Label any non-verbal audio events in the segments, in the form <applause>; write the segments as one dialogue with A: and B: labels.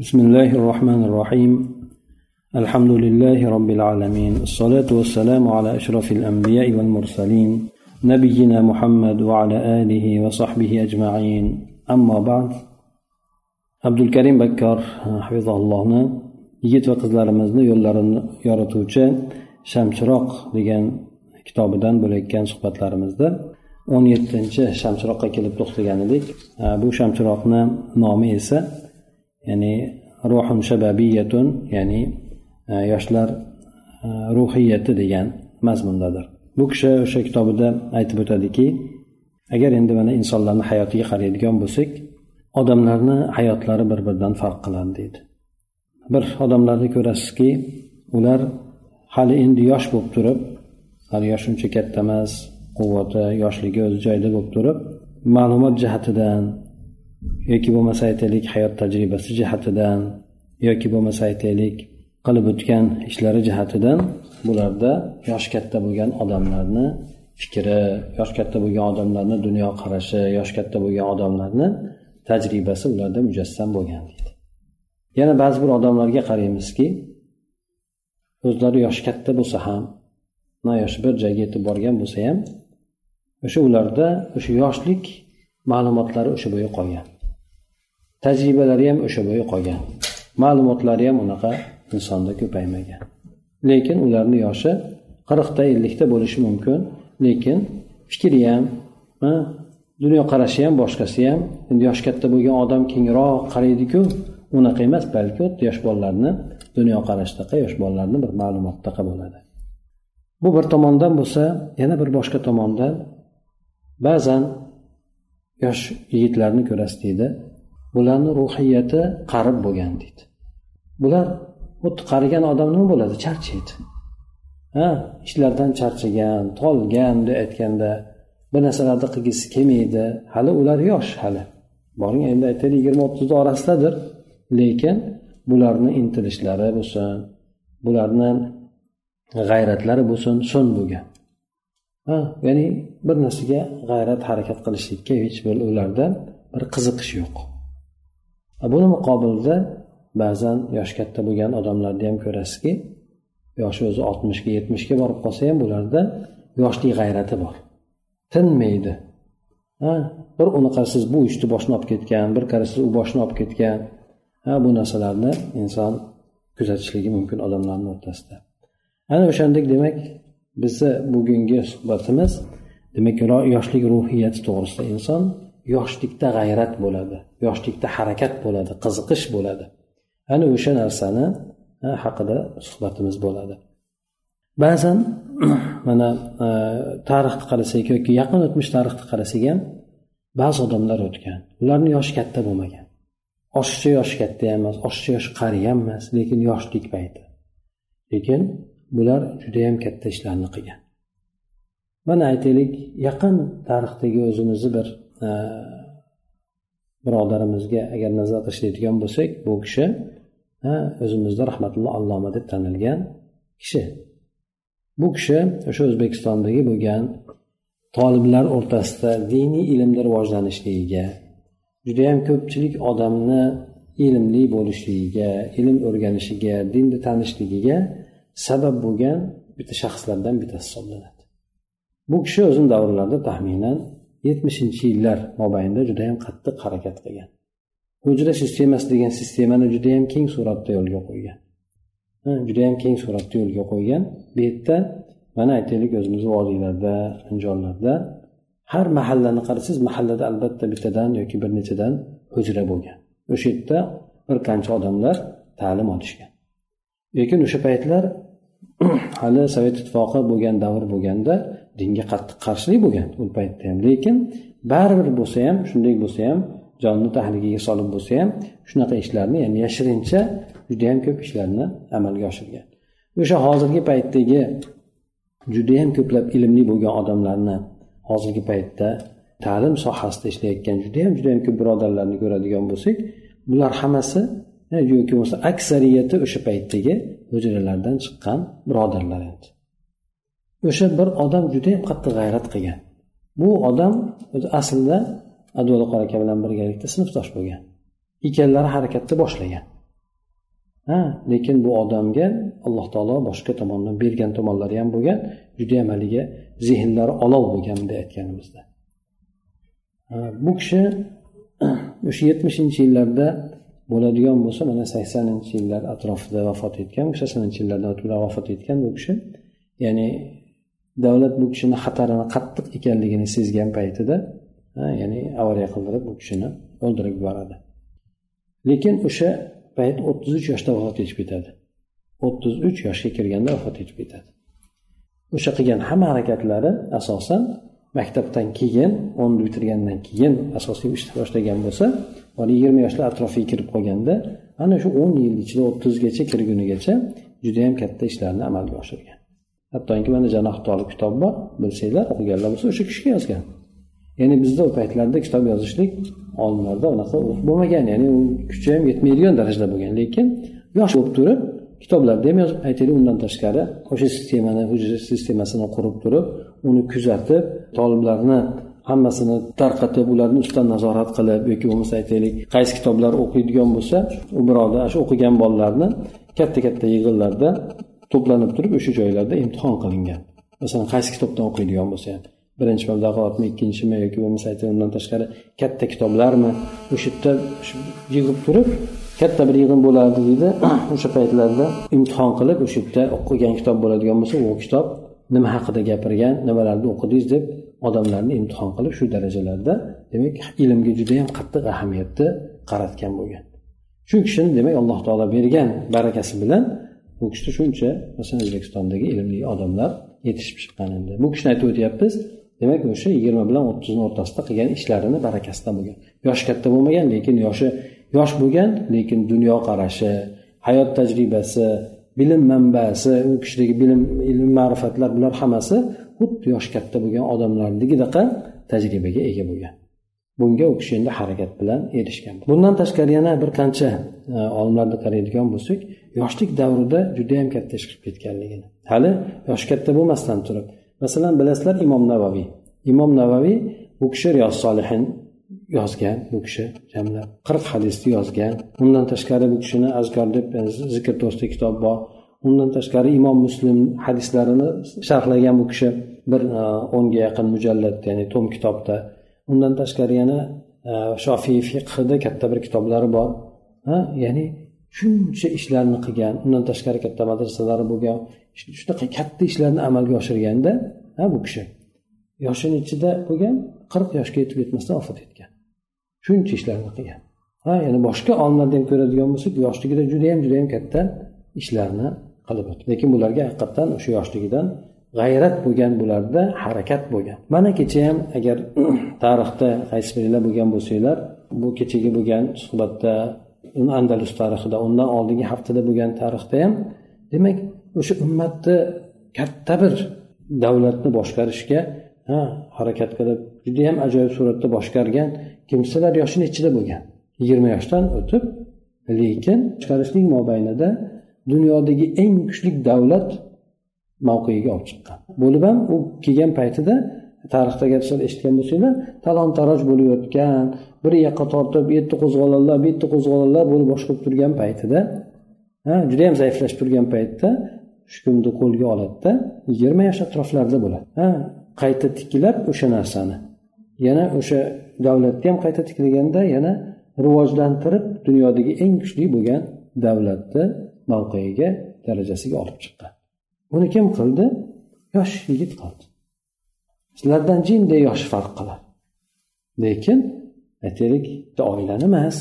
A: بسم الله الرحمن الرحيم الحمد لله رب العالمين الصلاة والسلام على أشرف الأنبياء والمرسلين نبينا محمد وعلى آله وصحبه أجمعين أما بعد عبد الكريم بكر حفظه الله yigit va qizlarimizni yo'llarini yorituvchi shamchiroq degan kitobidan bo'layotgan suhbatlarimizda o'n yettinchi shamchiroqqa kelib to'xtagan edik bu shamchiroqni nomi esa ya'ni ruhun shababiyatun ya'ni e, yoshlar e, ruhiyati degan mazmundadir. Bu kishi o'sha kitobida aytib o'tadiki agar endi mana insonlarni hayotiga qaraydigan bo'lsak odamlarni hayotlari bir biridan farq qiladi deydi. Bir odamlarni ko'rasizki ular hali endi yosh bo'lib turib hali yosh uncha katta emas quvvati yoshligi o'z joyida bo'lib turib ma'lumot jihatidan yoki bo'lmasa aytaylik hayot tajribasi jihatidan yoki bo'lmasa aytaylik qilib o'tgan ishlari jihatidan bularda yoshi katta bo'lgan odamlarni fikri yosh katta bo'lgan odamlarni dunyoqarashi yosh katta bo'lgan odamlarni tajribasi ularda mujassam bo'lgan deydi. Yana ba'zi bir odamlarga qaraymizki o'zlari yoshi katta bo'lsa ham na yoshi bir joyga yetib borgan bo'lsa ham o'sha ularda o'sha yoshlik ma'lumotlari o'sha bo'yi qolgan. Tajribalari ham o'sha bo'yi qolgan. Ma'lumotlari ham unaqa insonda ko'paymagan. Lekin ularni yoshi qirqda ellikda bo'lishi mumkin. Lekin fikri ham dunyoqarashi ham boshqasi ham endi yoshi katta bo'lgan odam kengroq qaraydiku unaqa emas balki o'ta yosh bolalarni dunyoqarashdaqa yosh bolalarni bir ma'lumotdaqa bo'ladi. Bu bir tomondan bo'lsa yana bir boshqa tomondan ba'zan yosh yigitlarni ko'rasiz deydi bularni ruhiyati qarib bo'lgan deydi. Bular xuddi qarigan odam nima bo'ladi? Charchaydi ha ishlardan charchagan tolgan bunday aytganda bir narsalarni qilgisi kelmaydi. Hali ular yosh hali. Boring endi aytaylik yigirma o'ttizni orasidadir. Lekin bularni intilishlari bo'lsin bularni g'ayratlari bo'lsin so'n bo'lgan. Ha ya'ni bir narsaga g'ayrat harakat qilishlikka hech bir ularda bir qiziqish yo'q. Buni muqobilda ba'zan yoshi katta bo'lgan odamlarni ham ko'rasizki yoshi o'zi oltmishga yetmishga borib qolsa ham bularda yoshlik g'ayrati bor. Tinmaydi. Ha bir uni qarasiz bu ishni boshini olib ketgan bir qarasiz u boshini olib ketgan. Ha bu narsalarni inson kuzatishligi mumkin odamlarni o'rtasida. Ana o'shandek demak bizni bugungi suhbatimiz demak yoshlik ruhiyati to'g'risida inson yoshlikda g'ayrat bo'ladi yoshlikda harakat bo'ladi qiziqish bo'ladi. Ana o'sha narsani haqida suhbatimiz bo'ladi. Ba'zan <clears throat> mana e, tarixni qarasak yoki yaqin o'tmish tarixni qarasak ham ba'zi odamlar o'tgan. Ularni yoshi katta bo'lmagan. Oshiqcha yoshi katta ham emas oshiqcha yoshi qari ham emas lekin yoshlik payti. Lekin bular judayam katta ishlarni qilgan. Mana aytaylik yaqin tarixdagi o'zimizni bir e, birodarimizga agar nazar tashlaydigan bo'lsak bu kishi e, o'zimizda rahmatulloh alloma deb tanilgan kishi. Bu kishi o'sha o'zbekistondagi bo'lgan toliblar o'rtasida diniy ilmni rivojlanishligiga judayam ko'pchilik odamni ilmli bo'lishligiga ilm o'rganishiga dinni tanishligiga sabab bo'lgan bitta shaxslardan bittasi hisoblanadi. Bu kishi o'zini davrlarida taxminan yetmishinchi yillar mobaynida judayam qattiq harakat qilgan. Hujra sistemasi degan sistemani judayam keng suratda yo'lga qo'ygan. Judayam keng suratda yo'lga qo'ygan. Bu yerda mana aytaylik o'zimizni vodiylarda andijonlarda har mahallani qarasangiz mahallada albatta bittadan yoki bir nechadan hujra bo'lgan. O'sha yerda bir qancha odamlar ta'lim olishgan. Lekin o'sha paytlar <clears throat> hali sovet ittifoqi bo'lgan davr bo'lganda dinga qattiq qarshilik bo'lgan u paytda ham. Lekin baribir bo'lsa ham shunday bo'lsa ham jonni tahligiga solib bo'lsa ham shunaqa ishlarni ya'ni yashirincha judayam ko'p ishlarni amalga oshirgan. O'sha hozirgi paytdagi judayam ko'plab ilmli bo'lgan odamlarni hozirgi paytda ta'lim sohasida ishlayotgan judayam judayam ko'p birodarlarni ko'radigan bo'lsak bular hammasi e, yoki bo'lmasa aksariyati o'sha paytdagi hujralardan chiqqan birodarlar edi o'sha bir odam judayam qattiq g'ayrat qilgan. Bu odam o'zi aslida abdulla qora aka bilan birgalikda sinfdosh bo'lgan. Ikkalalari harakatni boshlagan. Ha lekin bu odamga alloh taolo boshqa tomondan bergan tomonlari ham bo'lgan judayam haligi zehnlari olov bo'lgan bunday aytganimizda. Bu kishi <clears throat> o'sha yetmishinchi yillarda bo'ladigan bo'lsa mana saksoninchi yillar atrofida vafot etgan saksonninchi yillardan o'tib vafot etgan bu kishi. Ya'ni davlat bu kishini xatarini qattiq ekanligini sezgan paytida ya'ni avariya qildirib bu kishini o'ldirib yuboradi. Lekin o'sha payt o'ttiz uch yoshda vafot etib ketadi. O'ttiz uch yoshga kirganda vafot etib ketadi. O'sha qilgan hamma harakatlari asosan maktabdan keyin o'nni bitirgandan keyin asosiy ishni boshlagan bo'lsa yigirma yoshlar atrofiga kirib qolganda ana shu o'n yil ichida o'ttizgacha kirgunigacha judayam katta ishlarni amalga oshirgan. Hattoki mana janoh tolib kitobi bor bilsanglar o'qiganlar bo'lsa o'sha kishiga yozgan. Ya'ni bizda u paytlarda kitob yozishlik olimlarda unaqa bo'lmagan ya'ni u kuchi ham yetmaydigan darajada bo'lgan. Lekin yosh bo'lib turib kitoblarda ham yozib aytaylik undan tashqari o'sha sistemani hujra sistemasini qurib turib uni kuzatib toliblarni hammasini tarqatib ularni ustidan nazorat qilib yoki bo'lmasa aytaylik qaysi kitoblar o'qiydigan bo'lsa u birovni shu o'qigan bolalarni katta katta yig'inlarda to'planib turib o'sha joylarda imtihon qilingan. Masalan qaysi kitobdan o'qiydigan bo'lsa ham birinchi mabdag'otmi ikkinchimi yoki bo'lmasa undan tashqari katta kitoblarmi o'sha yerda yig'ib turib katta bir yig'in bo'lardi deydi. <clears throat> O'sha paytlarda imtihon qilib o'sha yerda o'qigan kitob bo'ladigan bo'lsa u kitob nima haqida gapirgan nimalarni o'qidingiz deb odamlarni imtihon qilib shu darajalarda demak ilmga judayam qattiq ahamiyatni qaratgan bo'lgan. Shu kishini demak alloh taolo bergan barakasi bilan bu kishida shuncha masalan o'zbekistondagi ilmli odamlar yetishib chiqqan endi. Bu kishini aytib o'tyapmiz demak o'sha yigirma bilan o'ttizni o'rtasida qilgan ishlarini barakasidan bo'lgan. Yoshi katta bo'lmagan lekin yoshi yosh bo'lgan lekin dunyoqarashi hayot tajribasi bilim manbasi u kishidagi bilim ilm ma'rifatlar bular hammasi xuddi yoshi katta bo'lgan odamlarnikidaqa tajribaga ega bo'lgan. Bunga u kishi endi harakat bilan erishgan. Bundan tashqari yana bir qancha e, olimlarni qaraydigan bo'lsak yoshlik davrida judayam katta ish qilib ketganligini. Hali yoshi katta bo'lmasdan turib. Masalan bilasizlar imom navaviy imom navaviy bu kishi riyoz solihin yozgan bu kishi jamlab qirq hadisni yozgan. Undan tashqari bu kishini azkor deb e, zikr to'g'risida kitob bor. Undan tashqari imom muslim hadislarini sharhlagan bu kishi bir e, o'nga yaqin mujallad ya'ni tom kitobda. Undan tashqari yana e, shofiy fiqhida katta bir kitoblari bor. Ha ya'ni shuncha ishlarni qilgan undan tashqari katta madrasalari bo'lgan shunaqa katta ishlarni amalga oshirganda ha bu kishi yoshini ichida bo'lgan qirq yoshga yetib yetmasdan vafot etgan. Shuncha ishlarni qilgan. Ha ya'ni boshqa olimlardan ham ko'radigan bo'lsak yoshligida judayam judayam katta ishlarni qilib o'tdi. Lekin bularga haqiqatdan o'sha yoshligidan g'ayrat bo'lgan bularda harakat bo'lgan. Mana kecha ham agar <clears throat> tarixda qaysi biringlar bo'lgan bo'lsanglar bu kechagi bo'lgan suhbatda andalus tarixida undan oldingi haftada bo'lgan tarixda ham demak o'sha ummatni katta bir davlatni boshqarishga ha harakat qilib judayam ajoyib suratda boshqargan kimsalar yoshi nechida bo'lgan. Yigirma yoshdan o'tib lekin chiqarishlik mobaynida dunyodagi eng kuchli davlat mavqeiga olib chiqqan. Bo'lib ham u kelgan paytida tarixda agar eshitgan bo'lsanglar talon taroj bo'layotgan bir yoqqa tortib bu yerda qo'zg'olonlar bu yerda qo'zg'olonlar bo'lib boshqa bo'lib turgan paytida ha judayam zaiflashib turgan paytda hukmni qo'lga oladida yigirma yosh atroflarida bo'ladi. Ha qayta tiklab o'sha narsani. Yana o'sha davlatni ham qayta tiklaganda yana rivojlantirib dunyodagi eng kuchli bo'lgan davlatni mavqeiga darajasiga olib chiqqan. Buni kim qildi? Yosh yigit qildi. Sizlardan jinday yosh farq qiladi. Lekin aytaylik oilani emas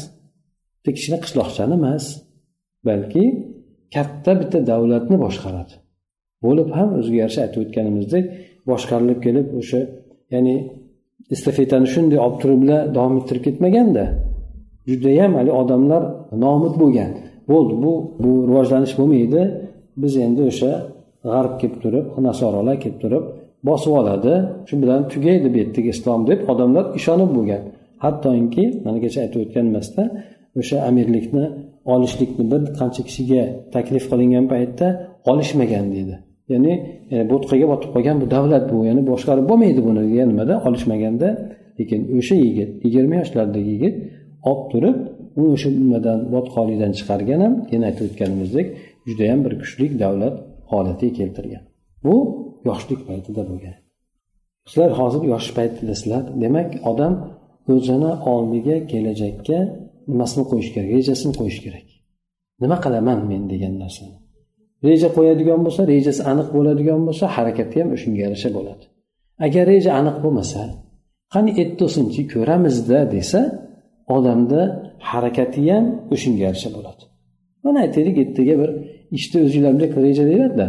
A: bitta kichkina qishloqchani emas balki katta bitta davlatni boshqaradi. Bo'lib ham o'ziga yarasha aytib o'tganimizdek boshqarilib kelib o'sha ya'ni estafetani shunday olib turib bilan davom ettirib ketmaganda judayam haligi odamlar nomud bo'lgan. Bo'ldi bu bu rivojlanish bo'lmaydi. Biz endi o'sha g'arb kelib turib nasorolar kelib turib bosib oladi. Shu bilan tugaydi bu yerdagi islom deb odamlar ishonib bo'lgan. Hattoki mana kecha aytib o'tganmasda o'sha amirlikni olishlikni bir qancha kishiga taklif qilingan paytda olishmagan deydi. Ya'ni e, bo'tqaga botib qolgan bu davlat bu ya'ni boshqarib bo'lmaydi buni degan nimada olishmaganda. Lekin o'sha yigit yigirma yoshlardagi yigit olib turib uni o'sha nimadan botqoqlikdan chiqargan ham keyin aytib o'tganimizdek judayam bir kuchli davlat holatiga keltirgan. Bu yoshlik paytida bo'lgan. Sizlar hozir yosh paytdasizlar demak odam o'zini oldiga kelajakka nimasini qo'yish kerak? Rejasini qo'yish kerak. Nima qilaman men degan narsani? Reja qo'yadigan bo'lsa rejasi aniq bo'ladigan bo'lsa harakati ham o'shanga yarasha bo'ladi. Agar reja aniq bo'lmasa qani etto'sinchi ko'ramizda desa odamda harakati ham o'shanga yarasha bo'ladi. Mana aytaylik ertaga bir ishni o'zinglar bunday reja deyladida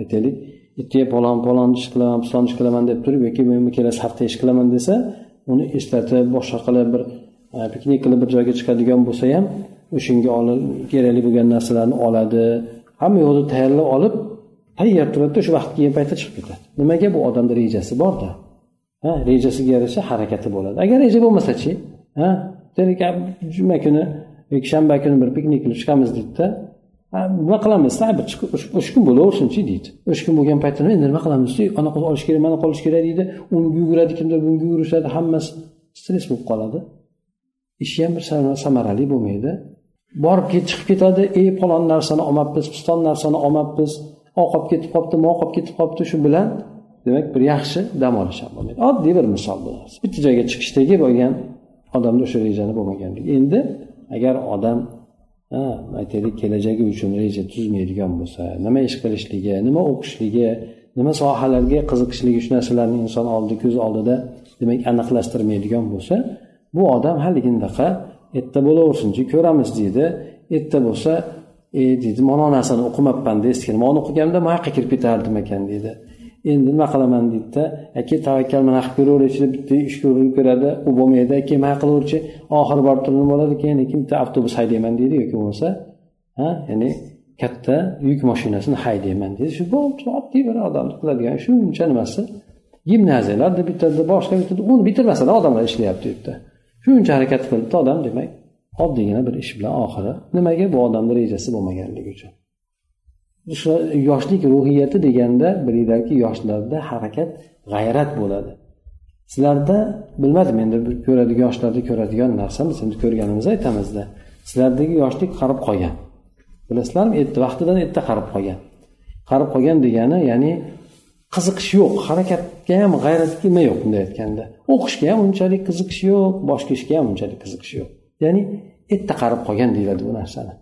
A: aytaylik ertaga palon palon ish qilaman piston ish qilaman deb turib yoki men kelasi hafta ish qilaman desa uni eslatib boshqa qilib bir e, piknik qilib bir joyga chiqadigan bo'lsa ham o'shanga kerakli bo'lgan narsalarni oladi. Hamma yoqni tayyorlab olib tayyor turadida o'sha vaqt kelgan paytda chiqib ketadi. Nimaga bu odamni rejasi borda? Ha rejasiga yarasha harakati bo'ladi. Agar reja bo'lmasachi ha juma kuni yoki shanba kuni bir piknik qilib chiqamiz deydida nima qilamiz? Bir o'sha kun bo'laversinchi deydi. O'sha kun bo'lgan paytda endi nima qilamiz? Anaqa olish kerak mana qolish kerak deydi. Unga yuguradi kimdir bunga yugurishadi. Hammasi stress bo'lib qoladi. Ishi ham bir samarali bo'lmaydi. Borib chiqib ketadi. Ey falon narsani olmabmiz piston narsani olmabmiz. Oqib ketib qolibdi moqib ketib qolibdi shu bilan demak bir yaxshi dam olish ham bo'lmaydi. Oddiy bir misol bu. Bitta joyga chiqishdagi bo'lgan odamda o'sha rejani bo'lmaganligi. Endi agar odam aytaylik kelajagi uchun reja tuzmaydigan bo'lsa nima ish qilishligi nima o'qishligi nima sohalarga qiziqishligi shu narsalarni inson oldi ko'z oldida demak aniqlashtirmaydigan bo'lsa bu odam haligindaqa erta bo'laversinchi ko'ramiz deydi. Erta bo'lsa e deydi mana narsani o'qimabman deskin man o'qiganimda bu yoqqa kirib ketardim ekan? deydi. Endi nima qilaman? deydida aka tavakkal mana qilib ko'raveraychi bitta ishga urinib ko'radi. U bo'lmaydi aka mana qilaverchi oxiri borib turib nima bo'ladi keyin lekin bitta avtobus haydayman deydi yoki bo'lmasa ha ya'ni katta yuk mashinasini haydayman deydi. Shu oddiy bir odamni qiladigan shuncha nimasi? Gimnaziyalarda bitada boshqa bitada uni bitirmasdan odamlar ishlayapti u yerda shuncha harakat qilibdi odam demak oddiygina bir ish bilan oxiri nimaga bu odamni rejasi bo'lmaganligi uchun. Yoshlik ruhiyati deganda bilinglarki yoshlarda harakat g'ayrat bo'ladi. Sizlarda bilmadim endi ko'radigan yoshlarda ko'radigan narsamiz endi ko'rganimizni aytamizda sizlardagi yoshlik qarib qolgan. Bilasizlarmi erta vaqtidan erta qarib qolgan. Qarib qolgan degani ya'ni qiziqish yo'q harakatga ham g'ayratga yo'q bunday aytganda. O'qishga ham unchalik qiziqish yo'q boshqa ishga ham unchalik qiziqish yo'q. Ya'ni erta qarib qolgan deyiladi bu narsani.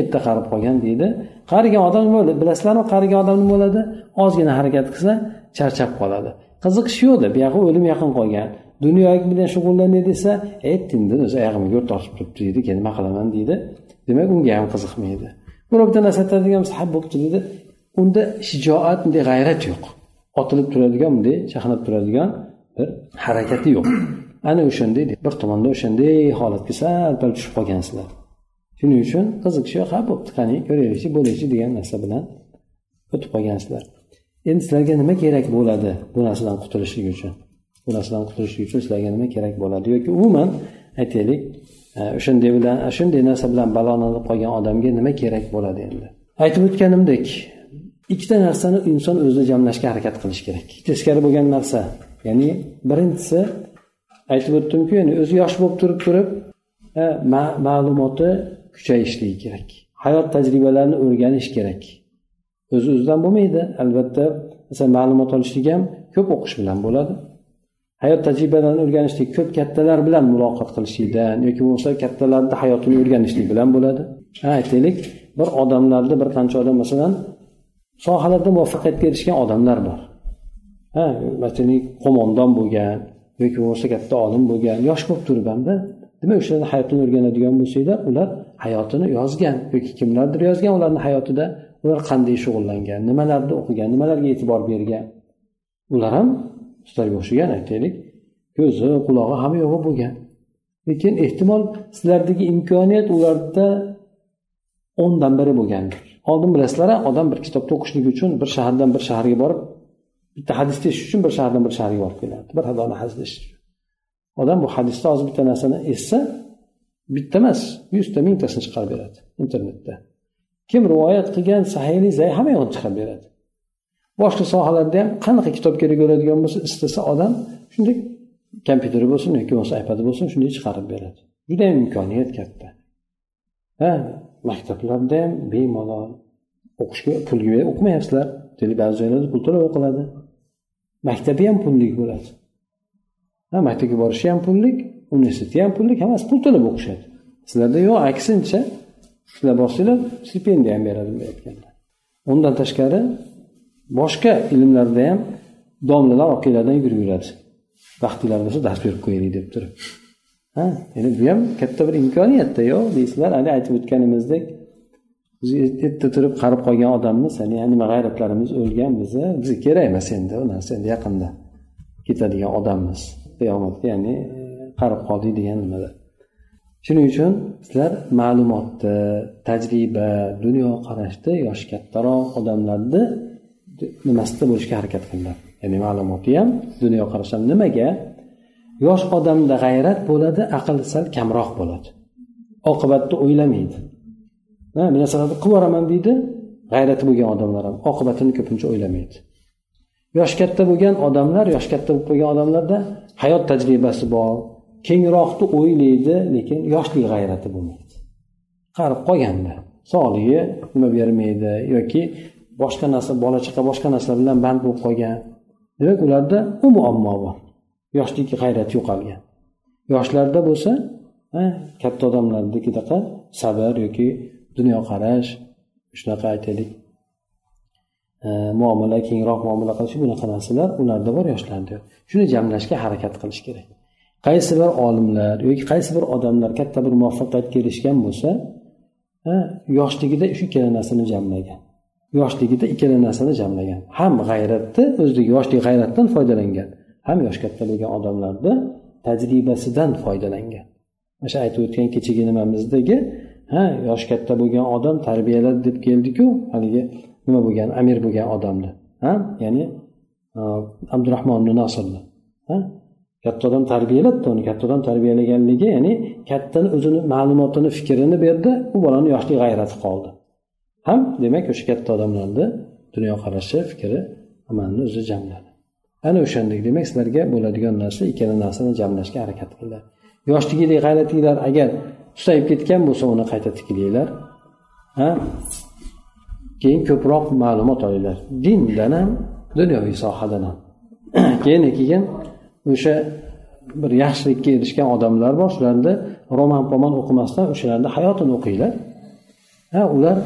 A: Erta qarib qolgan deydi. Qarigan odam nima bo'ladi? Bilasizlarmi qarigan odam nima bo'ladi? Ozgina harakat qilsa charchab qoladi. Qiziqish yo'qda buyog'i o'lim yaqin qolgan. Dunyo bilan shug'ullanay desa aytdingda o'zi oyog'imga yo'l tortib turibdi deydi keyin nima qilaman? deydi. Demak unga ham qiziqmaydi. Birov bitta narsa aytadigan bo'lsa ha bo'pti deydi unda shijoat bunday g'ayrat yo'q. Otilib turadigan bunday chaqnab turadigan bir harakati yo'q. Ana o'shanday bir tomonda o'shanday holatga sal pal tushib qolgansizlar. Shuning uchun qiziqish ha bo'pti qani ko'raylikchi bo'laylikchi degan narsa bilan o'tib qolgansizlar endi sizlarga nima kerak bo'ladi bu narsadan qutulishlik uchun? Bu narsadan qutulishlik uchun sizlarga nima kerak bo'ladi? Yoki umuman aytaylik e, o'shanday bilan shunday narsa bilan balolanib qolgan odamga nima kerak bo'ladi endi? Aytib o'tganimdek ikkita narsani inson o'zida jamlashga harakat qilishi kerak. Teskari bo'lgan narsa ya'ni birinchisi aytib o'tdimku ya'ni o'zi yosh bo'lib turib turib e, ma'lumoti kuchayishligi kerak. Hayot tajribalarini o'rganish kerak. O'z o'zidan bo'lmaydi albatta. Masalan ma'lumot olishlik ham ko'p o'qish bilan bo'ladi. Hayot tajribalarini o'rganishlik ko'p kattalar bilan muloqot qilishlikdan yoki bo'lmasa kattalarni hayotini o'rganishlik bilan bo'ladi. Aytaylik bir odamlarni bir qancha odam masalan sohalarda muvaffaqiyatga erishgan odamlar bor. Ha masalan qo'mondon bo'lgan yoki bo'lmasa katta olim bo'lgan yosh bo'lib turib hamda demak o'shalarni hayotini o'rganadigan bo'lsanglar ular hayotini yozgan yoki kimlardir yozgan ularni hayotida ular qanday shug'ullangan nimalarni o'qigan nimalarga e'tibor bergan. Ular ham sizlarga o'xshagan aytaylik ko'zi qulog'i hamma yo'g'i bo'lgan. Lekin ehtimol sizlardagi imkoniyat ularda o'ndan biri bo'lgandir. Oldin bilasizlar odam bir kitobni o'qishlik uchun bir shahardan bir shaharga borib bitta hadisni eshitish uchun bir shahardan bir shaharga borib kelardi. Bir hadoni hadisni eshitish odam bu hadisda hozir bitta narsani eshitsa bitta emas yuzta mingtasini chiqarib beradi internetda. Kim rivoyat qilgan sahiylik zay hamma yog'ini chiqarib beradi. Boshqa sohalarda ham qanaqa kitob kerak bo'ladigan bo'lsa istasa odam shunday kompyuteri bo'lsin yoki bo'lmasa ipadi bo'lsin shunday chiqarib beradi. Judayam imkoniyat katta. Ha maktablarda ham bemalol o'qishga pulga o'qimayapsizlar. Ba'zi joylarda pul to'lab o'qiladi. Maktabi ham pullik bo'ladi. Ha maktabga borishi ham pullik. Universitetga ham pullik hammasi pul to'lab o'qishadi. Sizlarda yo'q aksincha sizlar borsanglar stipendiya ham beradi bunday aytganda undan tashqari boshqa ilmlarda ham domlalar orqanglardan yugurib yuradi. Vaqtinglar bo'lsa dars berib qo'yaylik deb turib. Ha endi bu ham katta bir imkoniyatda yo'q deysizlar haligi aytib o'tganimizdek biz erta turib qarib qolgan odammiz hani nima g'ayratlarimiz o'lgan bizni bizga kerak emas endi u narsa endi yaqinda ketadigan odammiz qiyomatga ya'ni qarib qoldik degan nimada shuning uchun sizlar ma'lumotni tajriba dunyoqarashni yoshi kattaroq odamlarni nimasida bo'lishga harakat qilinglar. Ya'ni ma'lumoti ham dunyoqarash ham nimaga? Yosh odamda g'ayrat bo'ladi aql sal kamroq bo'ladi. Oqibatni o'ylamaydi. Ha bir narsalarni qilib yuboraman deydi g'ayrati bo'lgan odamlar ham oqibatini ko'pincha o'ylamaydi. Yoshi katta bo'lgan odamlar yoshi katta bo'lib qolgan odamlarda hayot tajribasi bor kengroqni o'ylaydi lekin yoshlik g'ayrati bo'lmaydi. Qarib qolganda sog'ligi nima bermaydi yoki boshqa narsa bola chaqa boshqa narsalar bilan band bo'lib qolgan. Demak ularda u muammo bor. Yoshlik g'ayrati yo'qolgan. Yoshlarda bo'lsa katta odamlarnikidaqa sabr yoki dunyoqarash shunaqa aytaylik. Muomala kengroq muomala qilish bunaqa narsalar ularda bor yoshlarda. Shuni jamlashga harakat qilish kerak. Qaysi bir olimlar yoki qaysi bir odamlar katta bir muvaffaqiyatga erishgan bo'lsa yoshligida shu ikkala narsani jamlagan. Yoshligida ikkala narsani jamlagan. Ham g'ayratni o'zidagi yoshlik g'ayratdan foydalangan ham yosh katta bo'lgan odamlarni tajribasidan foydalangan. Mana shu aytib o'tgan kechagi nimamizdagi ha yoshi katta bo'lgan odam tarbiyaladi deb keldiku haligi nima bo'lgan amir bo'lgan odamni ha ya'ni abdurahmon nasrni ha. Katta odam tarbiyaladida uni. Katta odam tarbiyalaganligi ya'ni kattani o'zini ma'lumotini fikrini berdi. U bolani yoshlik g'ayrati qoldi. Ham demak o'sha katta odamlarni dunyoqarashi fikri amalni o'zi jamladi. Ana o'shandek demak sizlarga bo'ladigan narsa ikkala narsani jamlashga harakat qilinglar yoshligidek g'ayratinglar agar susayib ketgan bo'lsa uni qayta tiklanglar ha? Keyin ko'proq ma'lumot olinglar. Dindan ham dunyoviy sohadan ham. <clears throat> Keyin keyin o'sha bir yaxshilikka erishgan odamlar bor shularni roman poman o'qimasdan o'shalarni hayotini o'qinglar. Ha ular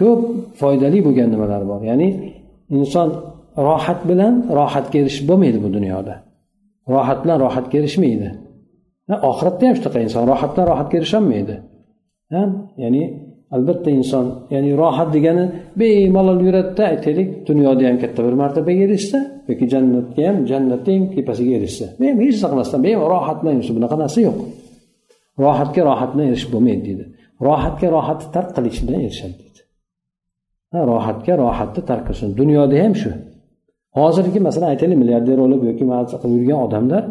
A: ko'p foydali bo'lgan nimalar bor. Ya'ni inson rohat bilan rohatga erishib bo'lmaydi bu dunyoda. Rohat bilan rohatga erishmaydi. Oxiratda ham shunaqa inson rohat bilan rohatga erisholmaydi. Ya'ni albatta inson ya'ni rohat degani bemalol yuradida aytaylik dunyoda ham katta bir martabaga erishsa yoki jannatga ham jannatni eng tepasiga erishsa. Hech narsa qilmasdan bemalol rohat bilan yursa bunaqa narsa yo'q. Rohatga rohat bilan erishib bo'lmaydi deydi rohatga rohatni tark qilish bilan erishadi deydi rohatga rohatni tark qilish dunyoda ham shu. Hozirgi masalan aytaylik milliarder bo'lib yoki qilib yurgan odamlar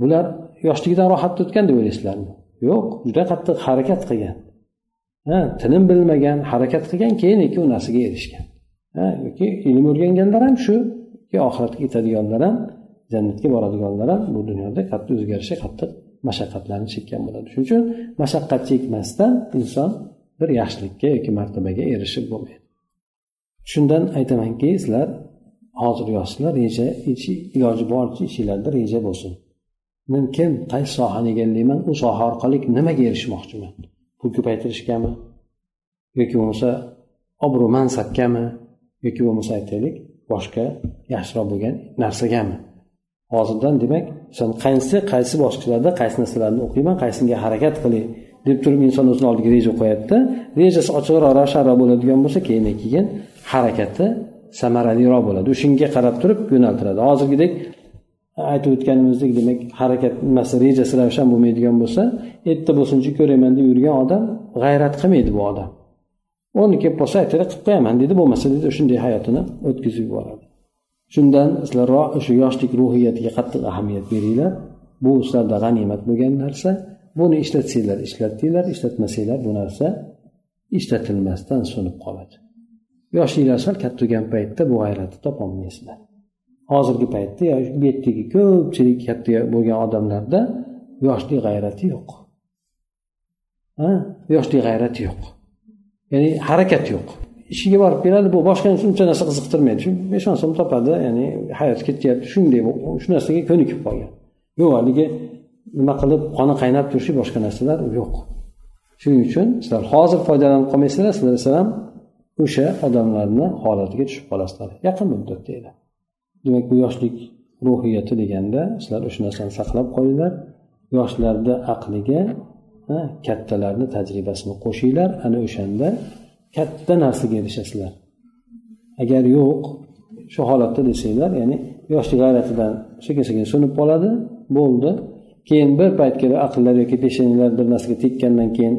A: bular yoshligidan rohatda o'tgan deb o'ylaysizlarmi? Yo'q juda qattiq harakat qilgan. Tinim bilmagan harakat qilgan keyin u narsaga erishgan. Ha yoki ilm o'rganganlar ham shu oxiratga yetadiganlar ham jannatga boradiganlar ham bu dunyoda katta o'zgarishi qattiq mashaqqatlarni chekkan bo'ladi. Shuning uchun mashaqqat chekmasdan inson bir yaxshilikka yoki martabaga erishib bo'lmaydi. Shundan aytamanki sizlar hozir yoshlar reja iloji boricha ishinglarda reja bo'lsin. Mumkin qaysi sohani egallayman u soha orqali nimaga erishmoqchiman? Pul ko'paytirishgami yoki bo'lmasa obro' mansabgami yoki bo'lmasa aytaylik boshqa yaxshiroq bo'lgan narsagami hozirdan demak inson qaysi qaysi bosqichlarda qaysi narsalarni o'qiyman qaysiniga harakat qilay deb turib inson o'zini oldiga reja qo'yadida rejasi ochiqroq ravshanroq bo'ladigan bo'lsa keyin keyin harakati samaraliroq bo'ladi. O'shanga qarab turib yo'naltiradi. Hozirgidek aytib o'tganimizdek demak harakat nimasi rejasi ravshan bo'lmaydigan bo'lsa erta bo'lsinchi ko'rayman deb yurgan odam g'ayrat qilmaydi bu odam. O'rni kelib qolsa ertaga qilib qo'yaman deydi bo'lmasa deydi shunday hayotini o'tkazib yuboradi shundan sizlar o'sha yoshlik ruhiyatiga qattiq ahamiyat beringlar. Bu sizlarda g'animat bo'lgan narsa buni ishlatsanglar ishlatdinglar ishlatmasanglar bu narsa ishlatilmasdan so'nib qoladi. Yoshliklar sal katta bo'lgan paytda bu g'ayratni topolmaysizlar. Hozirgi paytda bu yerdagi ko'pchilik katta bo'lgan odamlarda yoshlik g'ayrati yo'q. Ha? Yoshlik g'ayrati yo'q. Ya'ni harakat yo'q. Ishiga borib keladi bu boshqani uncha narsa qiziqtirmaydi. Shu besh o'n so'm topadi ya'ni hayot ketyapti shunday shu narsaga ko'nikib qolgan. Yo'q haligi nima qilib qoni qaynab turishi boshqa narsalar yo'q. Shuning uchun sizlar hozir foydalanib qolmaysizlar sizlar ham o'sha odamlarni holatiga tushib qolasizlar. Yaqin muddatda edi. Demak bu yoshlik ruhiyati deganda sizlar o'sha narsani saqlab qolinglar. Yoshlarni aqliga kattalarni tajribasini qo'shinglar. Ana o'shanda katta narsaga erishasizlar. Agar yo'q shu holatda desanglar ya'ni yoshlik g'ayratidan sekin sekin so'nib qoladi bo'ldi. Keyin bir payt kelib aqllar yoki peshanalar bir narsaga tekkandan keyin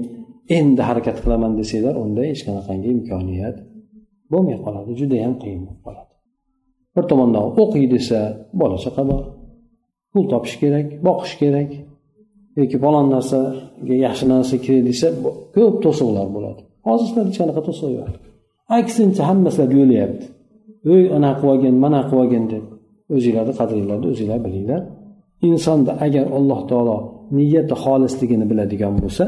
A: endi harakat qilaman desanglar unda hech qanaqangi imkoniyat bo'lmay qoladi judayam qiyin bo'lib qoladi. Bir tomondan o'qiy desa bola chaqa bor. Pul topish kerak boqish kerak. Yoki falon narsaga yaxshi narsa kerak desa ko'p to'siqlar bo'ladi. Hozir sizlarda hech qanaqa to'siq yo'q. Aksincha hammasini yo'layapti ey anaqa qilib olgin mana qilib olgin deb. O'zinglarni qadringlarni o'zinglar bilinglar. Insonda agar alloh taolo niyati xolisligini biladigan bo'lsa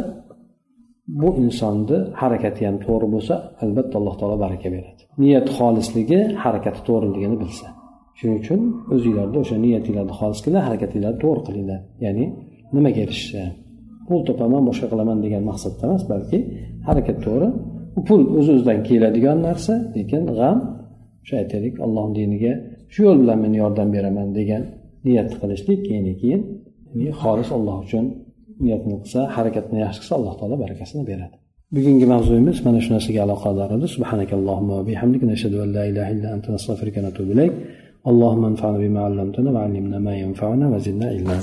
A: bu insonni harakati ham to'g'ri bo'lsa albatta alloh taolo baraka beradi. Niyat xolisligi harakati to'g'riligini bilsa. Shuning uchun o'zinglarni o'sha niyatinglarni xolis qilinglar harakatinglarni to'g'ri qilinglar. Ya'ni nimaga erishishni pul topaman boshqa qilaman degan maqsadda emas balki harakat to'g'ri. U pul o'z o'zidan keladigan narsa lekin g'am o'sha aytaylik allohni diniga shu yo'l bilan men yordam beraman degan niyat qilishlik keyin keyin xolis olloh uchun niyatni qilsa harakatni yaxshi qilsa alloh taolo barakasini beradi bugungi mavzuyimiz mana shu narsaga aloqador edi subhanakallohumma va bihamdik nashhadu an la ilaha illa anta nastag'firuka va natubu ilayk اللهم انفعنا بما علمتنا وعلمنا ما ينفعنا وزدنا علما